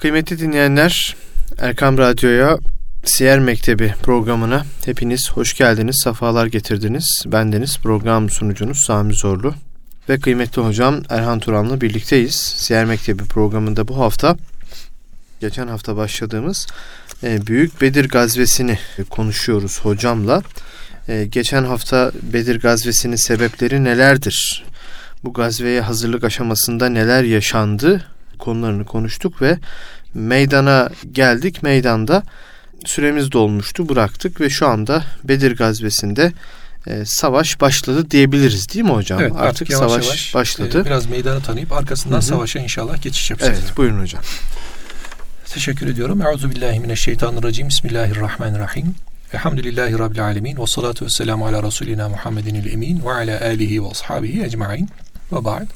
Kıymetli dinleyenler, Erkam Radyo'ya Siyer Mektebi programına hepiniz hoş geldiniz, safalar getirdiniz. Bendeniz program sunucunuz Sami Zorlu ve kıymetli hocam Erhan Turan'la birlikteyiz. Siyer Mektebi programında bu hafta, geçen hafta başladığımız e, Büyük Bedir Gazvesini konuşuyoruz hocamla. E, geçen hafta Bedir Gazvesi'nin sebepleri nelerdir? Bu gazveye hazırlık aşamasında neler yaşandı? Konularını konuştuk ve meydana geldik. Meydanda süremiz dolmuştu bıraktık ve şu anda Bedir gazvesinde e, savaş başladı diyebiliriz değil mi hocam? Evet, artık, artık yavaş savaş yavaş başladı. E, biraz meydanı tanıyıp arkasından Hı-hı. savaşa inşallah geçiş yapacağız. Evet buyurun hocam. Teşekkür ediyorum. Euzubillahimineşşeytanirracim. Bismillahirrahmanirrahim. Elhamdülillahi Rabbil alemin. Ve salatu ve selamu ala Resulina Muhammedin emin ve ala alihi ve ashabihi ecma'in. Ve ba'd.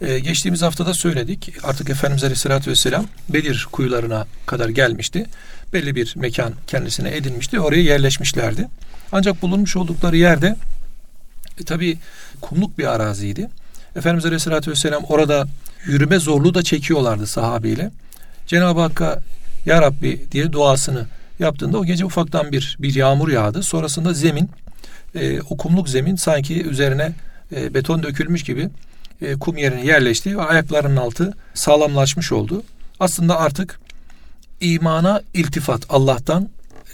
Ee, geçtiğimiz haftada söyledik. Artık Efendimiz Aleyhisselatü Vesselam Bedir kuyularına kadar gelmişti. Belli bir mekan kendisine edinmişti. Oraya yerleşmişlerdi. Ancak bulunmuş oldukları yerde e, tabi kumluk bir araziydi. Efendimiz Aleyhisselatü Vesselam orada yürüme zorluğu da çekiyorlardı sahabeyle. Cenab-ı Hakk'a Ya Rabbi diye duasını yaptığında o gece ufaktan bir bir yağmur yağdı. Sonrasında zemin e, o kumluk zemin sanki üzerine e, beton dökülmüş gibi e, kum yerine yerleşti ve ayaklarının altı sağlamlaşmış oldu. Aslında artık imana iltifat Allah'tan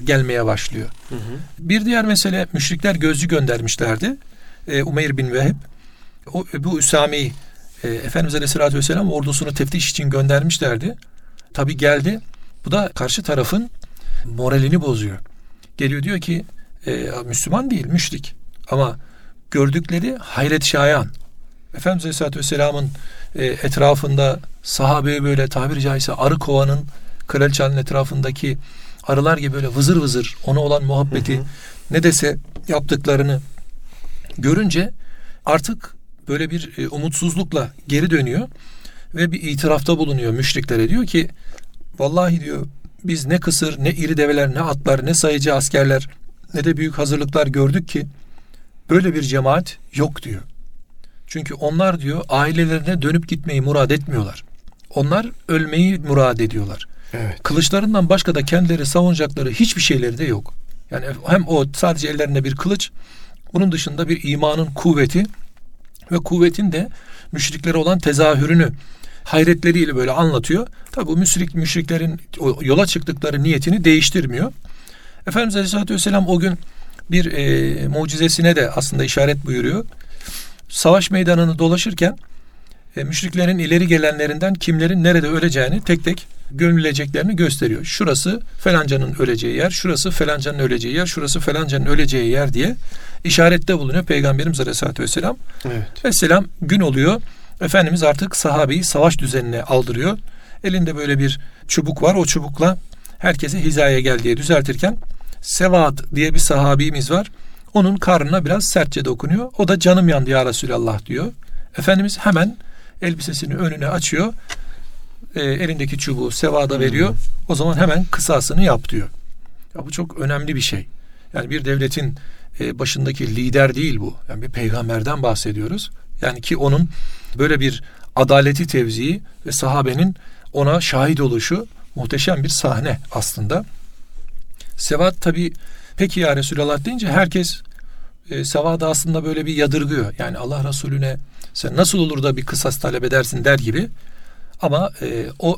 gelmeye başlıyor. Hı hı. Bir diğer mesele müşrikler gözcü göndermişlerdi. E, Umeyr bin Veheb o, bu Üsami'yi e, Efendimiz Aleyhisselatü Vesselam ordusunu teftiş için göndermişlerdi. Tabi geldi. Bu da karşı tarafın moralini bozuyor. Geliyor diyor ki e, Müslüman değil müşrik ama gördükleri hayret şayan Efendimiz Aleyhisselatü Vesselam'ın e, etrafında sahabeye böyle tabiri caizse arı kovanın kraliçenin etrafındaki arılar gibi böyle vızır vızır ona olan muhabbeti hı hı. ne dese yaptıklarını görünce artık böyle bir e, umutsuzlukla geri dönüyor ve bir itirafta bulunuyor müşriklere diyor ki vallahi diyor biz ne kısır ne iri develer ne atlar ne sayıcı askerler ne de büyük hazırlıklar gördük ki böyle bir cemaat yok diyor. Çünkü onlar diyor ailelerine dönüp gitmeyi murad etmiyorlar. Onlar ölmeyi murad ediyorlar. Evet. Kılıçlarından başka da kendileri savunacakları hiçbir şeyleri de yok. Yani hem o sadece ellerinde bir kılıç, bunun dışında bir imanın kuvveti ve kuvvetin de müşriklere olan tezahürünü hayretleriyle böyle anlatıyor. Tabi bu müşrik müşriklerin yola çıktıkları niyetini değiştirmiyor. Efendimiz Aleyhisselatü Vesselam o gün bir e, mucizesine de aslında işaret buyuruyor savaş meydanını dolaşırken e, müşriklerin ileri gelenlerinden kimlerin nerede öleceğini tek tek gömüleceklerini gösteriyor. Şurası felancanın öleceği yer, şurası felancanın öleceği yer, şurası felancanın öleceği yer diye işarette bulunuyor Peygamberimiz Aleyhisselatü Vesselam. Evet. Vesselam gün oluyor. Efendimiz artık sahabeyi savaş düzenine aldırıyor. Elinde böyle bir çubuk var. O çubukla herkese hizaya gel diye düzeltirken Sevad diye bir sahabimiz var. Onun karnına biraz sertçe dokunuyor. O da canım yandı ya Resulallah diyor. Efendimiz hemen elbisesini önüne açıyor. E, elindeki çubuğu sevada veriyor. O zaman hemen kısasını yap diyor. Ya bu çok önemli bir şey. Yani bir devletin e, başındaki lider değil bu. Yani bir peygamberden bahsediyoruz. Yani ki onun böyle bir adaleti tevziyi ve sahabenin ona şahit oluşu muhteşem bir sahne aslında. Sevat tabi peki ya Resulallah deyince herkes e, Sevada aslında böyle bir yadırgıyor. Yani Allah Resulüne sen nasıl olur da bir kısas talep edersin der gibi. Ama e, o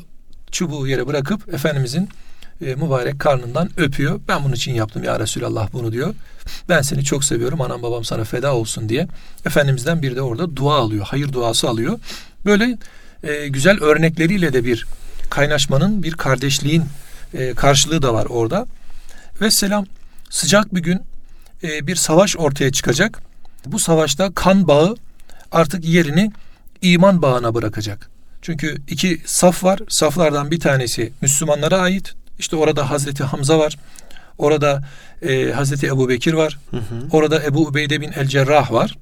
çubuğu yere bırakıp Efendimizin e, mübarek karnından öpüyor. Ben bunun için yaptım ya Resulallah bunu diyor. Ben seni çok seviyorum anam babam sana feda olsun diye. Efendimizden bir de orada dua alıyor. Hayır duası alıyor. Böyle e, güzel örnekleriyle de bir kaynaşmanın bir kardeşliğin e, karşılığı da var orada. Ve selam sıcak bir gün e, bir savaş ortaya çıkacak. Bu savaşta kan bağı artık yerini iman bağına bırakacak. Çünkü iki saf var. Saflardan bir tanesi Müslümanlara ait. İşte orada Hazreti Hamza var. Orada e, Hazreti Ebu Bekir var. Hı hı. Orada Ebu Ubeyde bin El Cerrah var.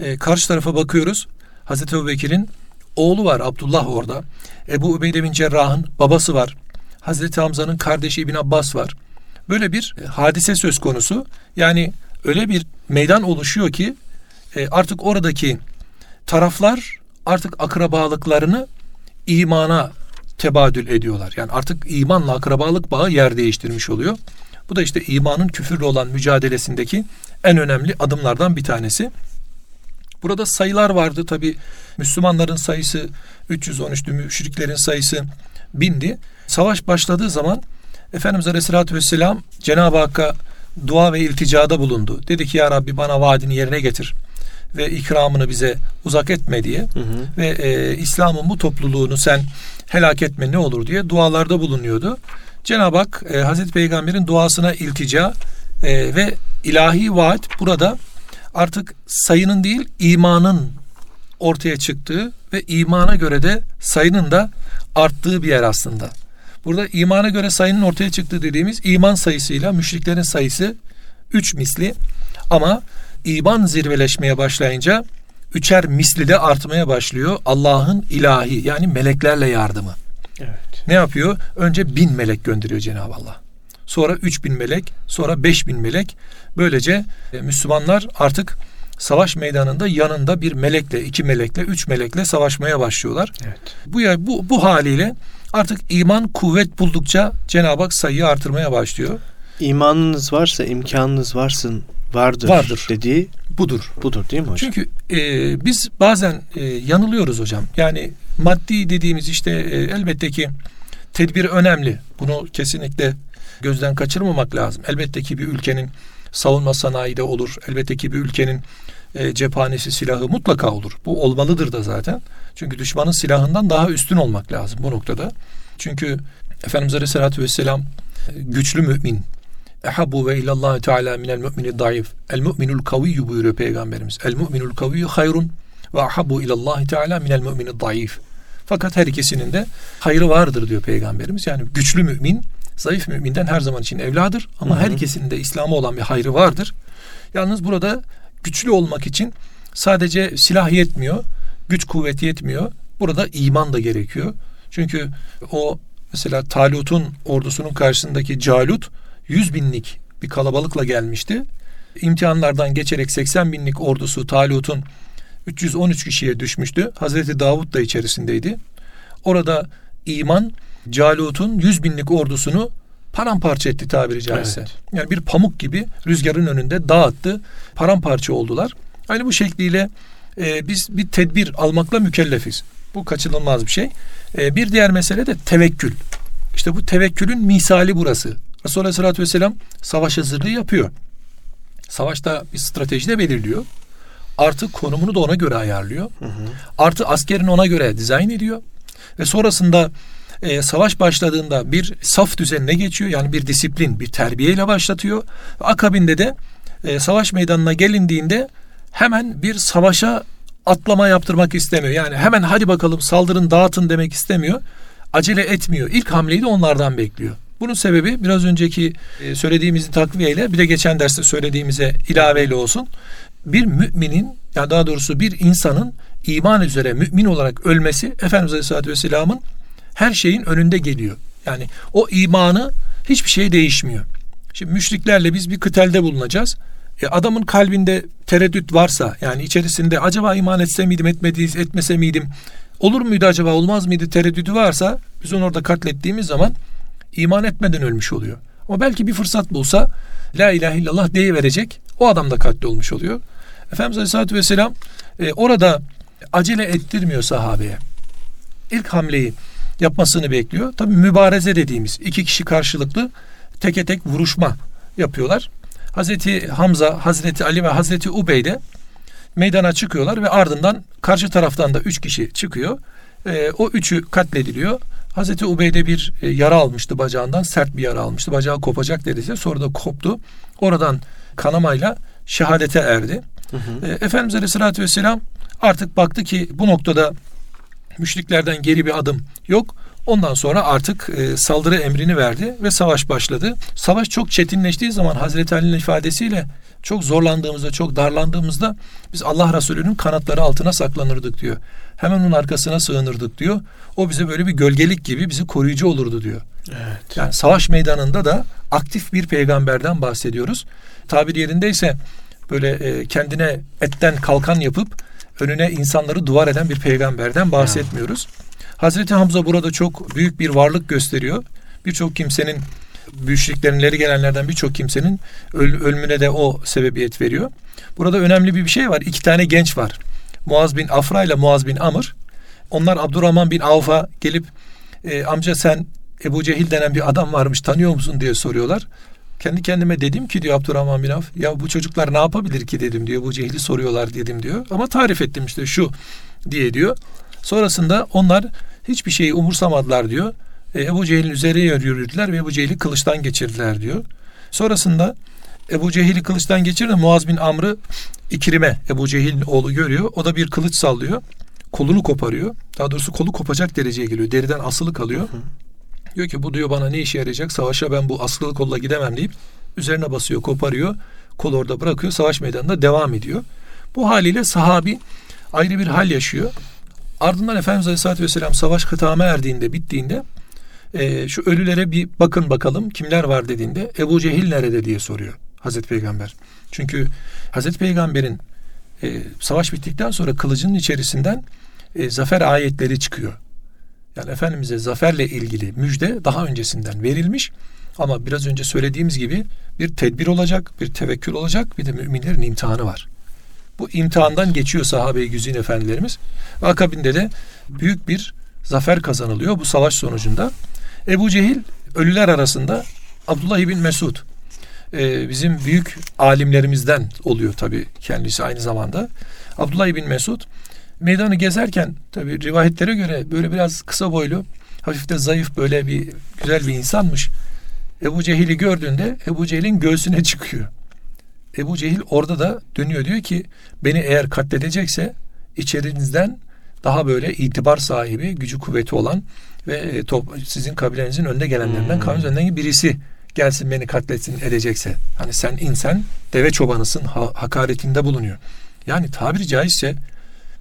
E, karşı tarafa bakıyoruz. Hazreti Ebu Bekir'in oğlu var Abdullah orada. Ebu Ubeyde bin Cerrah'ın babası var. Hazreti Hamza'nın kardeşi İbn Abbas var. Böyle bir e, hadise söz konusu. Yani öyle bir meydan oluşuyor ki e, artık oradaki taraflar artık akrabalıklarını imana tebadül ediyorlar. Yani artık imanla akrabalık bağı yer değiştirmiş oluyor. Bu da işte imanın küfürle olan mücadelesindeki en önemli adımlardan bir tanesi. Burada sayılar vardı tabi Müslümanların sayısı 313'tü, müşriklerin sayısı bindi. Savaş başladığı zaman Efendimiz Aleyhisselatü Vesselam Cenab-ı Hakk'a dua ve ilticada bulundu. Dedi ki ya Rabbi bana vaadini yerine getir ve ikramını bize uzak etme diye hı hı. ve e, İslam'ın bu topluluğunu sen helak etme ne olur diye dualarda bulunuyordu. Cenab-ı Hak e, Hazreti Peygamber'in duasına iltica e, ve ilahi vaat burada artık sayının değil imanın ortaya çıktığı ve imana göre de sayının da arttığı bir yer aslında. Burada imana göre sayının ortaya çıktığı dediğimiz iman sayısıyla müşriklerin sayısı üç misli ama iman zirveleşmeye başlayınca üçer misli de artmaya başlıyor. Allah'ın ilahi yani meleklerle yardımı. Evet. Ne yapıyor? Önce bin melek gönderiyor Cenab-ı Allah. Sonra üç bin melek, sonra beş bin melek. Böylece e, Müslümanlar artık savaş meydanında yanında bir melekle, iki melekle, üç melekle savaşmaya başlıyorlar. Evet. Bu bu bu haliyle artık iman kuvvet buldukça Cenab-ı Hak sayıyı artırmaya başlıyor. İmanınız varsa, imkanınız varsın, vardır, vardır. dediği budur. Budur değil mi hocam? Çünkü e, biz bazen e, yanılıyoruz hocam. Yani maddi dediğimiz işte e, elbette ki tedbir önemli. Bunu kesinlikle gözden kaçırmamak lazım. Elbette ki bir ülkenin savunma sanayi de olur. Elbette ki bir ülkenin e, cephanesi silahı mutlaka olur. Bu olmalıdır da zaten. Çünkü düşmanın silahından daha üstün olmak lazım bu noktada. Çünkü Efendimiz Aleyhisselatü Vesselam e, güçlü mümin Ehabu ve illallah teala minel mu'mini daif. El mu'minul kaviyyu buyuruyor Peygamberimiz. El mu'minul kaviyyu hayrun ve ahabu ilallah teala minel mu'mini daif. Fakat her ikisinin de hayrı vardır diyor Peygamberimiz. Yani güçlü mümin zayıf müminden her zaman için evladır ama hı hı. her ikisinin de İslam'a olan bir hayrı vardır. Yalnız burada güçlü olmak için sadece silah yetmiyor, güç kuvvet yetmiyor. Burada iman da gerekiyor. Çünkü o mesela Talut'un ordusunun karşısındaki Calut 100 binlik bir kalabalıkla gelmişti. İmtihanlardan geçerek 80 binlik ordusu Talut'un 313 kişiye düşmüştü. Hazreti Davut da içerisindeydi. Orada iman Calut'un 100 binlik ordusunu paramparça etti tabiri caizse. Evet. Yani bir pamuk gibi rüzgarın önünde dağıttı. Paramparça oldular. Aynı bu şekliyle e, biz bir tedbir almakla mükellefiz. Bu kaçınılmaz bir şey. E, bir diğer mesele de tevekkül. İşte bu tevekkülün misali burası. Resulullah Aleyhisselatü Vesselam savaş hazırlığı yapıyor. Savaşta bir strateji de belirliyor. Artı konumunu da ona göre ayarlıyor. Hı hı. Artı askerini ona göre dizayn ediyor. Ve sonrasında e, savaş başladığında bir saf düzenine geçiyor. Yani bir disiplin, bir terbiyeyle başlatıyor. Akabinde de e, savaş meydanına gelindiğinde hemen bir savaşa atlama yaptırmak istemiyor. Yani hemen hadi bakalım saldırın dağıtın demek istemiyor. Acele etmiyor. İlk hamleyi de onlardan bekliyor. Bunun sebebi biraz önceki e, söylediğimizin takviyeyle bir de geçen derste söylediğimize ilaveyle olsun. Bir müminin ya daha doğrusu bir insanın iman üzere mümin olarak ölmesi Efendimiz Aleyhisselatü Vesselam'ın her şeyin önünde geliyor. Yani o imanı hiçbir şey değişmiyor. Şimdi müşriklerle biz bir kıtelde bulunacağız. E adamın kalbinde tereddüt varsa yani içerisinde acaba iman etse miydim etmedi, etmese miydim olur muydu acaba olmaz mıydı tereddütü varsa biz onu orada katlettiğimiz zaman iman etmeden ölmüş oluyor. Ama belki bir fırsat bulsa la ilahe illallah diye verecek o adam da katli olmuş oluyor. Efendimiz Aleyhisselatü Vesselam e, orada acele ettirmiyor sahabeye. İlk hamleyi yapmasını bekliyor. Tabi mübareze dediğimiz iki kişi karşılıklı teke tek vuruşma yapıyorlar. Hazreti Hamza, Hazreti Ali ve Hazreti Ubey de meydana çıkıyorlar ve ardından karşı taraftan da üç kişi çıkıyor. E, o üçü katlediliyor. Hazreti Ubeyde bir e, yara almıştı bacağından, sert bir yara almıştı. Bacağı kopacak dediyse sonra da koptu. Oradan kanamayla şehadete erdi. Hı hı. E, Efendimiz Aleyhisselatü Vesselam artık baktı ki bu noktada müşriklerden geri bir adım yok. Ondan sonra artık e, saldırı emrini verdi ve savaş başladı. Savaş çok çetinleştiği zaman Hazreti Ali'nin ifadesiyle çok zorlandığımızda, çok darlandığımızda biz Allah Resulü'nün kanatları altına saklanırdık diyor. Hemen onun arkasına sığınırdık diyor. O bize böyle bir gölgelik gibi bizi koruyucu olurdu diyor. Evet. Yani savaş meydanında da aktif bir peygamberden bahsediyoruz. Tabir yerindeyse böyle e, kendine etten kalkan yapıp önüne insanları duvar eden bir peygamberden bahsetmiyoruz. Hazreti Hamza burada çok büyük bir varlık gösteriyor. Birçok kimsenin müşriklerin gelenlerden birçok kimsenin öl, ölümüne de o sebebiyet veriyor. Burada önemli bir şey var. İki tane genç var. Muaz bin Afra ile Muaz bin Amr. Onlar Abdurrahman bin Avf'a gelip e, amca sen Ebu Cehil denen bir adam varmış tanıyor musun diye soruyorlar. Kendi kendime dedim ki diyor Abdurrahman bin Avf ya bu çocuklar ne yapabilir ki dedim diyor. Ebu Cehil'i soruyorlar dedim diyor. Ama tarif ettim işte şu diye diyor. Sonrasında onlar hiçbir şeyi umursamadılar diyor. E, Ebu Cehil'in üzerine yürüdüler ve Ebu Cehil'i kılıçtan geçirdiler diyor. Sonrasında Ebu Cehil'i kılıçtan geçirdi. Muaz bin Amr'ı İkrime Ebu Cehil'in oğlu görüyor. O da bir kılıç sallıyor. Kolunu koparıyor. Daha doğrusu kolu kopacak dereceye geliyor. Deriden asılı kalıyor. Hı. Diyor ki bu diyor bana ne işe yarayacak? Savaşa ben bu asılı kolla gidemem deyip üzerine basıyor, koparıyor. Kol orada bırakıyor. Savaş meydanında devam ediyor. Bu haliyle sahabi ayrı bir hal yaşıyor. Ardından Efendimiz Aleyhisselatü Vesselam savaş kıtama erdiğinde, bittiğinde e, şu ölülere bir bakın bakalım kimler var dediğinde Ebu Cehil nerede diye soruyor Hazreti Peygamber. Çünkü Hazreti Peygamber'in e, savaş bittikten sonra kılıcının içerisinden e, zafer ayetleri çıkıyor. Yani Efendimiz'e zaferle ilgili müjde daha öncesinden verilmiş. Ama biraz önce söylediğimiz gibi bir tedbir olacak, bir tevekkül olacak, bir de müminlerin imtihanı var. Bu imtihandan geçiyor sahabe-i güzin efendilerimiz. Ve akabinde de büyük bir zafer kazanılıyor bu savaş sonucunda. Ebu Cehil ölüler arasında Abdullah bin Mesud e, bizim büyük alimlerimizden oluyor tabi kendisi aynı zamanda. Abdullah bin Mesud meydanı gezerken tabi rivayetlere göre böyle biraz kısa boylu hafif de zayıf böyle bir güzel bir insanmış. Ebu Cehil'i gördüğünde Ebu Cehil'in göğsüne çıkıyor. Ebu Cehil orada da dönüyor diyor ki beni eğer katledecekse içerinizden daha böyle itibar sahibi, gücü kuvveti olan ve e, top, sizin kabilenizin önde gelenlerinden, hmm. kavminiz önden birisi gelsin beni katletsin edecekse. Hani sen insan deve çobanısın ha, hakaretinde bulunuyor. Yani tabiri caizse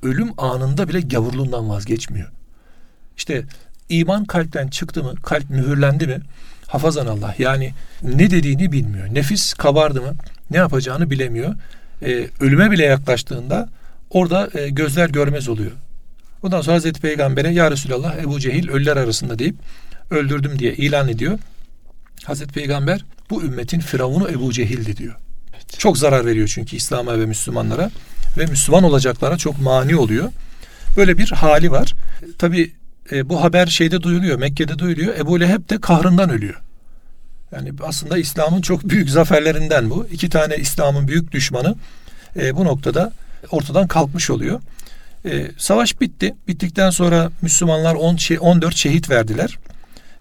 ölüm anında bile gavurluğundan vazgeçmiyor. İşte iman kalpten çıktı mı, kalp mühürlendi mi hafazan Allah. Yani ne dediğini bilmiyor. Nefis kabardı mı ne yapacağını bilemiyor. Ee, ölüme bile yaklaştığında orada e, gözler görmez oluyor. Ondan sonra Hazreti Peygamber'e ya Resulallah Ebu Cehil ölüler arasında deyip öldürdüm diye ilan ediyor. Hazreti Peygamber bu ümmetin firavunu Ebu Cehil'di diyor. Evet. Çok zarar veriyor çünkü İslam'a ve Müslümanlara ve Müslüman olacaklara çok mani oluyor. Böyle bir hali var. Tabi e, bu haber şeyde duyuluyor, Mekke'de duyuluyor. Ebu Leheb de kahrından ölüyor. Yani aslında İslam'ın çok büyük zaferlerinden bu. İki tane İslam'ın büyük düşmanı e, bu noktada ortadan kalkmış oluyor. E, savaş bitti. Bittikten sonra Müslümanlar 10 şey, 14 şehit verdiler.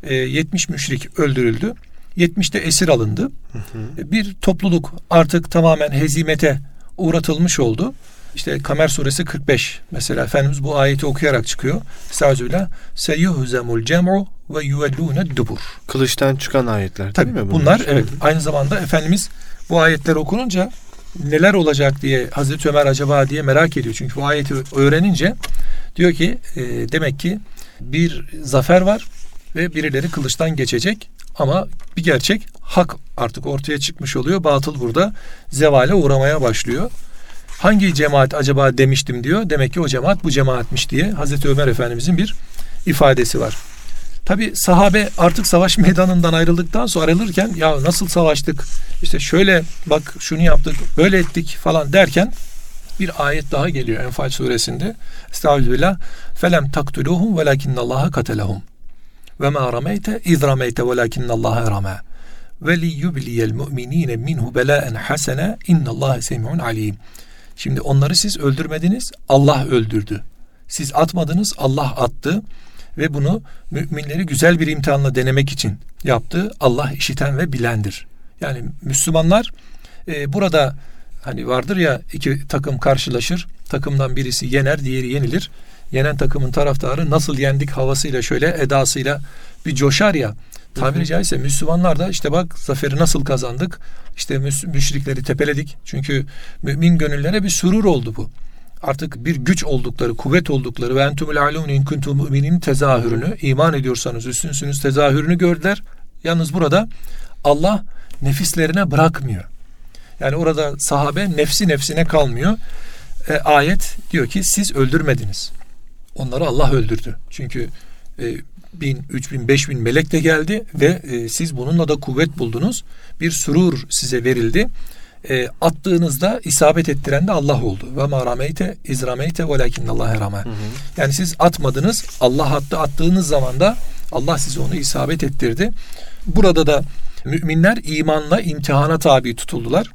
E, 70 müşrik öldürüldü. 70'te esir alındı. Hı hı. E, bir topluluk artık tamamen hezimete uğratılmış oldu. İşte Kamer suresi 45 mesela Efendimiz bu ayeti okuyarak çıkıyor. Estağfirullah. Seyuhzemul cem'u ve yuvellûne dubur. Kılıçtan çıkan ayetler Tabii, değil mi bunlar? Bunlar evet. Aynı zamanda Efendimiz bu ayetler okununca neler olacak diye Hazreti Ömer acaba diye merak ediyor. Çünkü bu ayeti öğrenince diyor ki e, demek ki bir zafer var ve birileri kılıçtan geçecek ama bir gerçek hak artık ortaya çıkmış oluyor. Batıl burada zevale uğramaya başlıyor. Hangi cemaat acaba demiştim diyor. Demek ki o cemaat bu cemaatmiş diye Hazreti Ömer Efendimizin bir ifadesi var. Tabi sahabe artık savaş meydanından ayrıldıktan sonra ayrılırken ya nasıl savaştık işte şöyle bak şunu yaptık böyle ettik falan derken bir ayet daha geliyor Enfal suresinde. Estağfirullah. Felem taktuluhum velakinnallaha katelahum. Ve ma rameyte iz rameyte velakinnallaha rame. Ve li yubliyel mu'minine minhu belaen hasene innallaha semi'un alim. Şimdi onları siz öldürmediniz, Allah öldürdü. Siz atmadınız, Allah attı ve bunu müminleri güzel bir imtihanla denemek için yaptı. Allah işiten ve bilendir. Yani Müslümanlar e, burada hani vardır ya iki takım karşılaşır. Takımdan birisi yener, diğeri yenilir. Yenen takımın taraftarı nasıl yendik havasıyla şöyle edasıyla bir coşar ya. Tabiri caizse Müslümanlar da işte bak zaferi nasıl kazandık. İşte müşrikleri tepeledik. Çünkü mümin gönüllere bir surur oldu bu. Artık bir güç oldukları, kuvvet oldukları ve entumul alun in kuntum müminin tezahürünü iman ediyorsanız üstünsünüz tezahürünü gördüler. Yalnız burada Allah nefislerine bırakmıyor. Yani orada sahabe nefsi nefsine kalmıyor. e, ayet diyor ki siz öldürmediniz. Onları Allah öldürdü. Çünkü e, bin, üç bin, beş bin melek de geldi ve e, siz bununla da kuvvet buldunuz. Bir surur size verildi. E, attığınızda isabet ettiren de Allah oldu. Ve ma rameyte iz rameyte velakin Allah rame. Yani siz atmadınız. Allah attı. Attığınız zaman da Allah size onu isabet ettirdi. Burada da müminler imanla imtihana tabi tutuldular.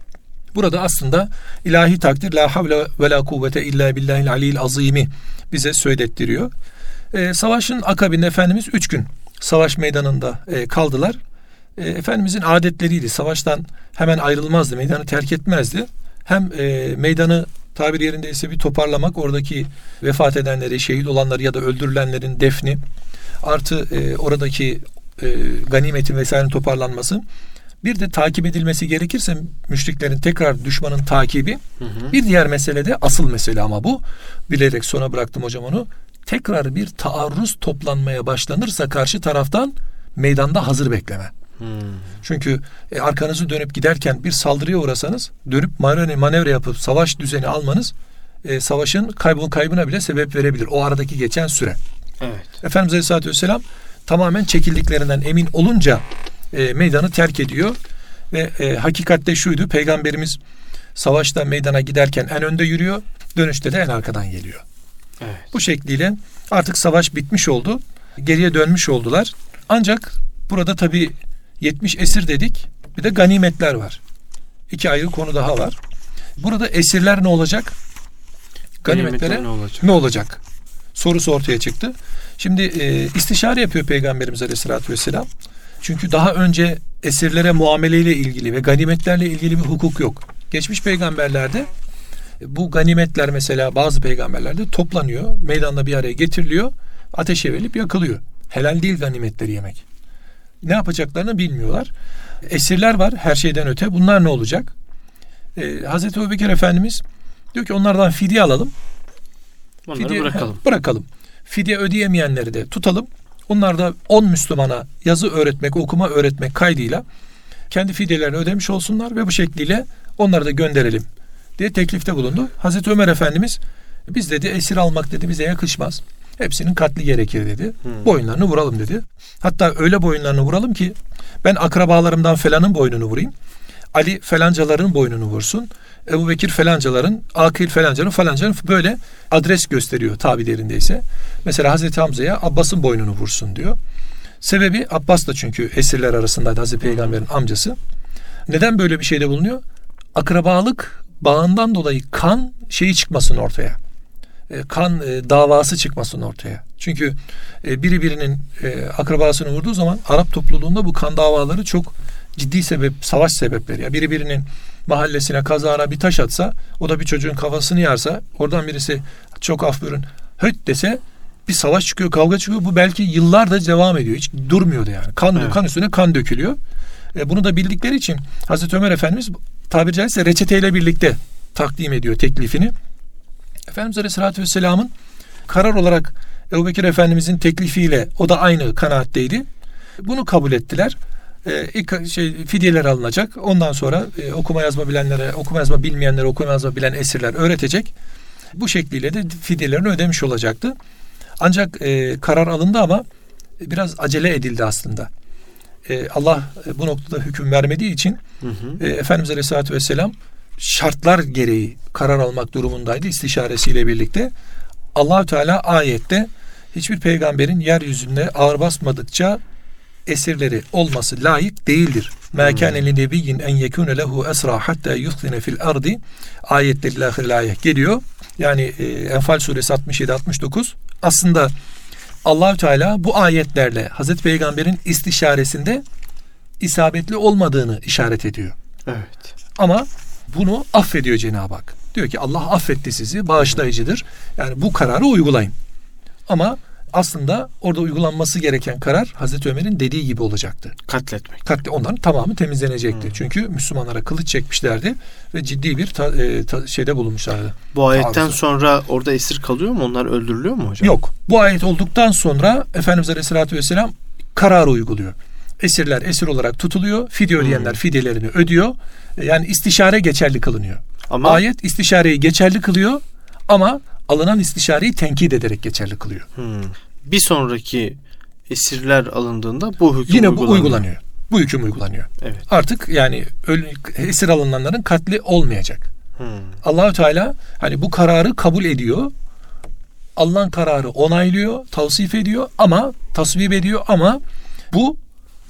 Burada aslında ilahi takdir la havle ve la kuvvete illa billahil aliyil azimi bize söylettiriyor. E, savaşın akabinde Efendimiz üç gün savaş meydanında e, kaldılar. E, Efendimizin adetleriydi. Savaştan hemen ayrılmazdı. Meydanı terk etmezdi. Hem e, meydanı tabir yerindeyse bir toparlamak oradaki vefat edenleri, şehit olanları ya da öldürülenlerin defni artı e, oradaki e, ganimetin vesairenin toparlanması bir de takip edilmesi gerekirse müşriklerin tekrar düşmanın takibi hı hı. bir diğer mesele de asıl mesele ama bu bilerek sona bıraktım hocam onu tekrar bir taarruz toplanmaya başlanırsa karşı taraftan meydanda hazır bekleme. Hmm. Çünkü e, arkanızı dönüp giderken bir saldırıya uğrasanız dönüp manevra, manevra yapıp savaş düzeni almanız e, savaşın kaybın kaybına bile sebep verebilir. O aradaki geçen süre. Evet. Efendimiz Aleyhisselatü Vesselam tamamen çekildiklerinden emin olunca e, meydanı terk ediyor. Ve e, hakikatte şuydu peygamberimiz savaşta meydana giderken en önde yürüyor. Dönüşte de en arkadan geliyor. Evet. Bu şekliyle artık savaş bitmiş oldu. Geriye dönmüş oldular. Ancak burada tabi 70 esir dedik. Bir de ganimetler var. İki ayrı konu daha var. Burada esirler ne olacak? Ganimetlere ne olacak? ne olacak? Sorusu ortaya çıktı. Şimdi e, istişare yapıyor Peygamberimiz Aleyhisselatü Vesselam. Çünkü daha önce esirlere muameleyle ilgili ve ganimetlerle ilgili bir hukuk yok. Geçmiş peygamberlerde bu ganimetler mesela bazı peygamberlerde toplanıyor, meydanda bir araya getiriliyor, ateşe verilip yakılıyor. Helal değil ganimetleri yemek. Ne yapacaklarını bilmiyorlar. Esirler var her şeyden öte. Bunlar ne olacak? Ee, Hazreti Ebubekir Efendimiz diyor ki onlardan fidye alalım. Onları fidye, bırakalım. bırakalım. Fidye ödeyemeyenleri de tutalım. Onlar da 10 Müslümana yazı öğretmek, okuma öğretmek kaydıyla kendi fidyelerini ödemiş olsunlar ve bu şekliyle onları da gönderelim diye teklifte bulundu. Hazreti Ömer Efendimiz biz dedi esir almak dedi bize yakışmaz. Hepsinin katli gerekir dedi. Hmm. Boyunlarını vuralım dedi. Hatta öyle boyunlarını vuralım ki ben akrabalarımdan falanın boynunu vurayım. Ali falancaların boynunu vursun. Ebu Bekir falancaların, Akil falancanın falancanın böyle adres gösteriyor tabilerindeyse. Mesela Hazreti Hamza'ya Abbas'ın boynunu vursun diyor. Sebebi Abbas da çünkü esirler arasındaydı Hazreti Peygamber'in amcası. Neden böyle bir şeyde bulunuyor? Akrabalık bağından dolayı kan şeyi çıkmasın ortaya. E, kan e, davası çıkmasın ortaya. Çünkü e, biri birinin akrabasını vurduğu zaman Arap topluluğunda bu kan davaları çok ciddi sebep, savaş sebepleri. Ya biri birinin mahallesine kazara bir taş atsa, o da bir çocuğun kafasını yarsa, oradan birisi çok af buyurun, höt dese bir savaş çıkıyor, kavga çıkıyor. Bu belki yıllarda devam ediyor. Hiç durmuyordu yani. Kan, evet. kan üstüne kan dökülüyor. E, bunu da bildikleri için Hazreti Ömer Efendimiz tabiri caizse reçeteyle birlikte takdim ediyor teklifini. Efendimiz Aleyhisselatü Vesselam'ın karar olarak Ebu Bekir Efendimizin teklifiyle o da aynı kanaatteydi. Bunu kabul ettiler. İlk şey fidyeler alınacak. Ondan sonra e, okuma yazma bilenlere, okuma yazma bilmeyenlere okuma yazma bilen esirler öğretecek. Bu şekliyle de fidyelerini ödemiş olacaktı. Ancak e, karar alındı ama biraz acele edildi aslında. E, Allah e, bu noktada hüküm vermediği için hı hı. E, Efendimiz Aleyhisselatü Vesselam şartlar gereği karar almak durumundaydı istişaresiyle birlikte. allah Teala ayette hiçbir peygamberin yeryüzünde ağır basmadıkça esirleri olması layık değildir. Mâ hmm. kâne li nebiyyin en yekûne lehu esra hatta yuhzine fil ardi ayetleri lahirlâye geliyor. Yani e, Enfal suresi 67-69 aslında Allahü Teala bu ayetlerle Hazreti Peygamber'in istişaresinde isabetli olmadığını işaret ediyor. Evet. Ama bunu affediyor Cenab-ı Hak. Diyor ki Allah affetti sizi, bağışlayıcıdır. Yani bu kararı uygulayın. Ama aslında orada uygulanması gereken karar Hazreti Ömer'in dediği gibi olacaktı. Katletmek. Katle onların tamamı temizlenecekti. Hmm. Çünkü Müslümanlara kılıç çekmişlerdi ve ciddi bir ta, e, ta, şeyde bulunmuşlardı. Bu ayetten Taarruzu. sonra orada esir kalıyor mu? Onlar öldürülüyor mu hocam? Yok. Bu ayet olduktan sonra Efendimiz Aleyhisselatü Vesselam karar uyguluyor. Esirler esir olarak tutuluyor. Fidye ödeyenler hmm. fidyelerini ödüyor. Yani istişare geçerli kılınıyor. Ama ayet istişareyi geçerli kılıyor Ama alınan istişareyi tenkit ederek geçerli kılıyor. Hmm. Bir sonraki esirler alındığında bu hüküm Yine bu uygulanıyor. Bu hüküm uygulanıyor. Evet. Artık yani esir alınanların katli olmayacak. Hmm. Allahü Teala hani bu kararı kabul ediyor. Allah'ın kararı onaylıyor, tavsif ediyor ama tasvip ediyor ama bu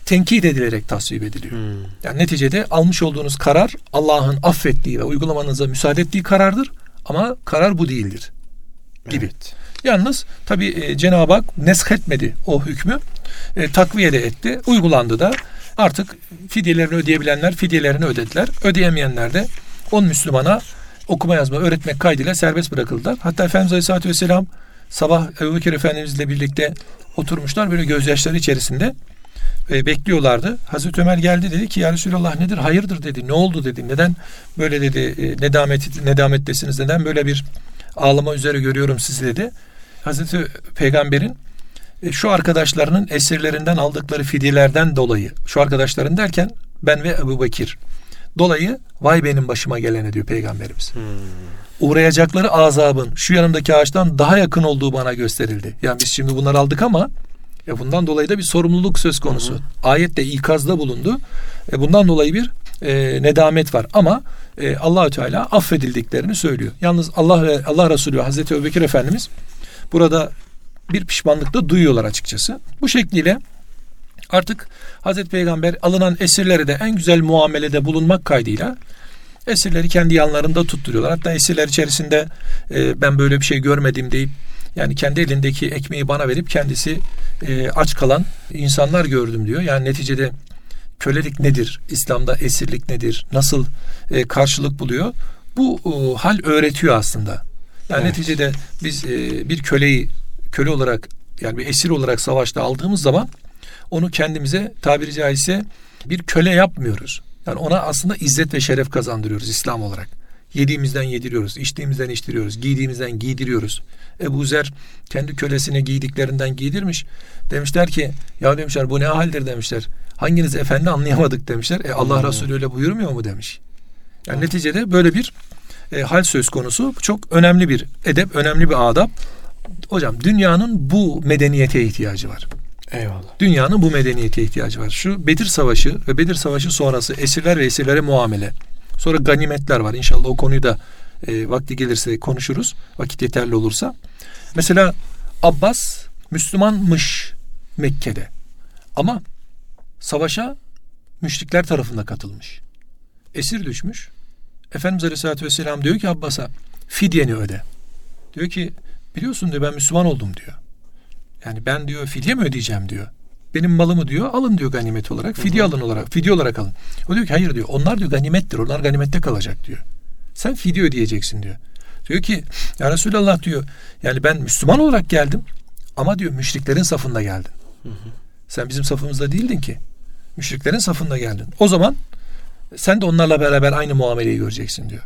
tenkit edilerek tasvip ediliyor. Hmm. Yani neticede almış olduğunuz karar Allah'ın affettiği ve uygulamanıza müsaade ettiği karardır ama karar bu değildir gibi. Evet. Yalnız tabi e, Cenab-ı Hak nesk etmedi o hükmü. E, takviye de etti. Uygulandı da artık fidyelerini ödeyebilenler fidyelerini ödediler. Ödeyemeyenler de on Müslümana okuma yazma öğretmek kaydıyla serbest bırakıldılar. Hatta Efendimiz Aleyhisselatü Vesselam sabah Ebu Bekir Efendimizle birlikte oturmuşlar böyle gözyaşları içerisinde e, bekliyorlardı. Hazreti Ömer geldi dedi ki ya Resulallah nedir hayırdır dedi. Ne oldu dedi. Neden böyle dedi e, nedamet, nedamettesiniz neden böyle bir ağlama üzere görüyorum sizi dedi. Hazreti Peygamber'in e, şu arkadaşlarının esirlerinden aldıkları fidyelerden dolayı şu arkadaşların derken ben ve Ebu Bekir dolayı vay benim başıma gelene diyor Peygamberimiz. Hmm. Uğrayacakları azabın şu yanımdaki ağaçtan daha yakın olduğu bana gösterildi. Yani biz şimdi bunları aldık ama e bundan dolayı da bir sorumluluk söz konusu. Hı hı. Ayette ikazda bulundu. E bundan dolayı bir e, nedamet var ama e, Allahü Teala affedildiklerini söylüyor. Yalnız Allah ve Allah Resulü Hazreti Ebubekir Efendimiz burada bir pişmanlık da duyuyorlar açıkçası. Bu şekliyle artık Hazreti Peygamber alınan esirlere de en güzel muamelede bulunmak kaydıyla esirleri kendi yanlarında tutturuyorlar. Hatta esirler içerisinde e, ben böyle bir şey görmedim deyip yani kendi elindeki ekmeği bana verip kendisi e, aç kalan insanlar gördüm diyor. Yani neticede kölelik nedir? İslam'da esirlik nedir? Nasıl e, karşılık buluyor? Bu e, hal öğretiyor aslında. Yani Evet. neticede biz e, bir köleyi köle olarak yani bir esir olarak savaşta aldığımız zaman onu kendimize tabiri caizse bir köle yapmıyoruz. Yani ona aslında izzet ve şeref kazandırıyoruz İslam olarak. Yediğimizden yediriyoruz, içtiğimizden içtiriyoruz, giydiğimizden giydiriyoruz. Ebu Zer kendi kölesine giydiklerinden giydirmiş. Demişler ki ya demişler bu ne haldir demişler. Hanginiz efendi anlayamadık demişler. E Allah. Resulü öyle buyurmuyor mu demiş. Yani neticede böyle bir e, hal söz konusu. Çok önemli bir edep, önemli bir adab. Hocam dünyanın bu medeniyete ihtiyacı var. Eyvallah. Dünyanın bu medeniyete ihtiyacı var. Şu Bedir Savaşı ve Bedir Savaşı sonrası esirler ve esirlere muamele. Sonra ganimetler var. İnşallah o konuyu da e, vakti gelirse konuşuruz. Vakit yeterli olursa. Mesela Abbas Müslümanmış Mekke'de. Ama savaşa müşrikler tarafında katılmış. Esir düşmüş. Efendimiz Aleyhisselatü Vesselam diyor ki Abbas'a fidyeni öde. Diyor ki biliyorsun diyor ben Müslüman oldum diyor. Yani ben diyor fidye mi ödeyeceğim diyor. Benim malımı diyor alın diyor ganimet olarak. Fidye alın olarak. Fidye olarak alın. O diyor ki hayır diyor. Onlar diyor ganimettir. Onlar ganimette kalacak diyor. Sen fidye ödeyeceksin diyor. Diyor ki ya Resulallah diyor. Yani ben Müslüman olarak geldim. Ama diyor müşriklerin safında geldin. Sen bizim safımızda değildin ki. Müşriklerin safında geldin. O zaman sen de onlarla beraber aynı muameleyi göreceksin diyor.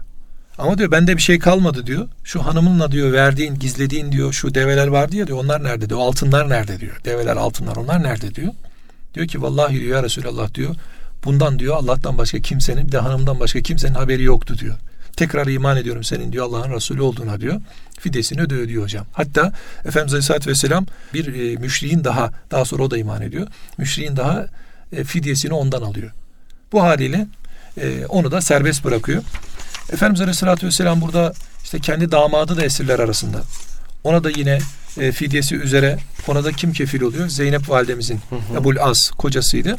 Ama diyor bende bir şey kalmadı diyor. Şu hanımınla diyor verdiğin, gizlediğin diyor şu develer vardı ya diyor. Onlar nerede diyor. Altınlar nerede diyor. Develer, altınlar onlar nerede diyor. Diyor ki vallahi diyor ya Resulallah diyor. Bundan diyor Allah'tan başka kimsenin bir de hanımdan başka kimsenin haberi yoktu diyor. Tekrar iman ediyorum senin diyor Allah'ın Resulü olduğuna diyor. Fidesini ödüyor diyor hocam. Hatta Efendimiz Aleyhisselatü Vesselam bir e, müşriğin daha daha sonra o da iman ediyor. Müşriğin daha e, fidyesini ondan alıyor. Bu haliyle e, onu da serbest bırakıyor. Efendimiz Aleyhisselatü Vesselam burada işte kendi damadı da esirler arasında. Ona da yine e, fidyesi üzere ona da kim kefil oluyor? Zeynep validemizin. Ebul Az kocasıydı.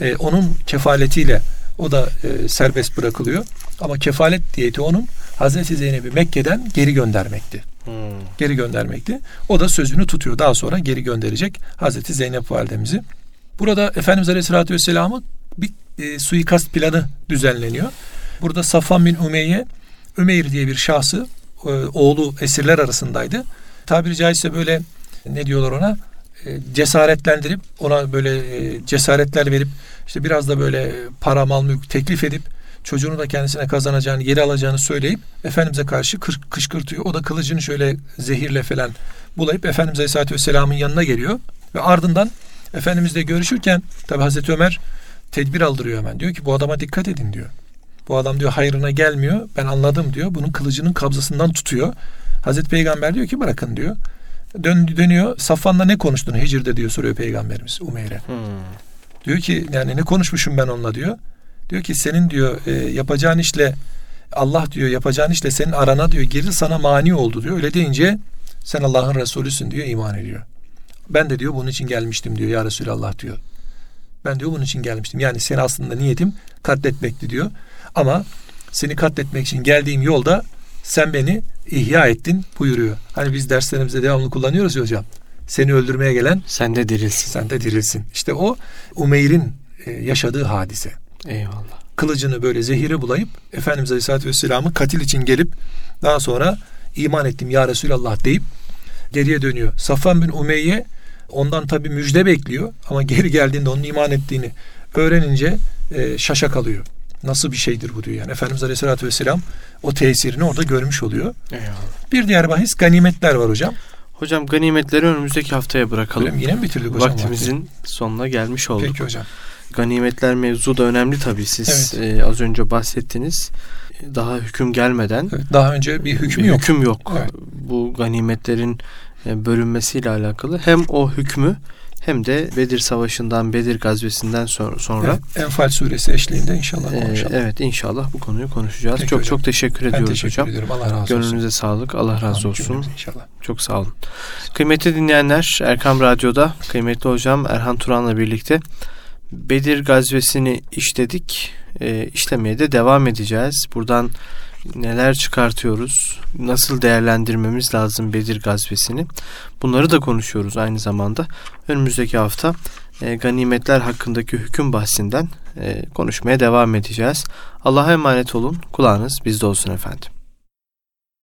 E, onun kefaletiyle o da e, serbest bırakılıyor. Ama kefalet diyeti onun Hazreti Zeynep'i Mekke'den geri göndermekti. Hmm. Geri göndermekti. O da sözünü tutuyor. Daha sonra geri gönderecek Hazreti Zeynep validemizi. Burada Efendimiz Aleyhisselatü Vesselam'ı e, suikast planı düzenleniyor. Burada Safvan bin Ümeyye, Ümeyr diye bir şahsı, e, oğlu esirler arasındaydı. Tabiri caizse böyle ne diyorlar ona? E, cesaretlendirip ona böyle e, cesaretler verip işte biraz da böyle para mal mülk teklif edip çocuğunu da kendisine kazanacağını, geri alacağını söyleyip Efendimiz'e karşı kış- kışkırtıyor. O da kılıcını şöyle zehirle falan bulayıp Efendimiz Aleyhisselatü Vesselam'ın yanına geliyor. Ve ardından Efendimiz'le görüşürken tabi Hazreti Ömer tedbir aldırıyor hemen. Diyor ki bu adama dikkat edin diyor. Bu adam diyor hayrına gelmiyor. Ben anladım diyor. Bunun kılıcının kabzasından tutuyor. Hazreti Peygamber diyor ki bırakın diyor. Dön, dönüyor. Safvan'la ne konuştun Hicr'de diyor soruyor Peygamberimiz Umeyr'e. Hmm. Diyor ki yani ne konuşmuşum ben onunla diyor. Diyor ki senin diyor e, yapacağın işle Allah diyor yapacağın işle senin arana diyor girdi sana mani oldu diyor. Öyle deyince sen Allah'ın Resulüsün diyor iman ediyor. Ben de diyor bunun için gelmiştim diyor ya Resulallah diyor. Ben diyor bunun için gelmiştim. Yani seni aslında niyetim katletmekti diyor. Ama seni katletmek için geldiğim yolda sen beni ihya ettin buyuruyor. Hani biz derslerimizde devamlı kullanıyoruz ya hocam. Seni öldürmeye gelen Sen de dirilsin. sen de dirilsin. İşte o Umeyr'in e, yaşadığı hadise. Eyvallah. Kılıcını böyle zehire bulayıp Efendimiz Aleyhisselatü Vesselam'ı katil için gelip daha sonra iman ettim ya Resulallah deyip geriye dönüyor. Safvan bin Umeyye ondan tabi müjde bekliyor ama geri geldiğinde onun iman ettiğini öğrenince e, şaşa kalıyor. Nasıl bir şeydir bu diyor yani. Efendimiz Aleyhisselatü Vesselam o tesirini orada görmüş oluyor. Eyvallah. Bir diğer bahis ganimetler var hocam. Hocam ganimetleri önümüzdeki haftaya bırakalım. Mi? Yine mi bitirdik hocam? Vaktimizin sonuna gelmiş olduk. Peki hocam. Ganimetler mevzu da önemli tabii siz Evet. e, az önce bahsettiniz. Daha hüküm gelmeden Evet, daha önce bir hükmü bir yok. hüküm yok. Evet. Bu ganimetlerin e, bölünmesiyle alakalı hem o hükmü hem de Bedir Savaşı'ndan, Bedir gazvesinden sonra, Evet, Enfal suresi eşliğinde inşallah. e, konuşalım. evet inşallah bu konuyu konuşacağız. Peki çok hocam. çok teşekkür ben ediyoruz teşekkür hocam. ediyorum. Allah razı olsun. Gönlünüze sağlık. Allah razı Amin olsun. inşallah. Çok sağ olun. Kıymetli dinleyenler Erkam Radyo'da kıymetli hocam Erhan Turan'la birlikte Bedir gazvesini işledik. E, işlemeye de devam edeceğiz. Buradan neler çıkartıyoruz? Nasıl değerlendirmemiz lazım Bedir gazvesini? Bunları da konuşuyoruz aynı zamanda. Önümüzdeki hafta e, ganimetler hakkındaki hüküm bahsinden e, konuşmaya devam edeceğiz. Allah'a emanet olun. Kulağınız bizde olsun efendim.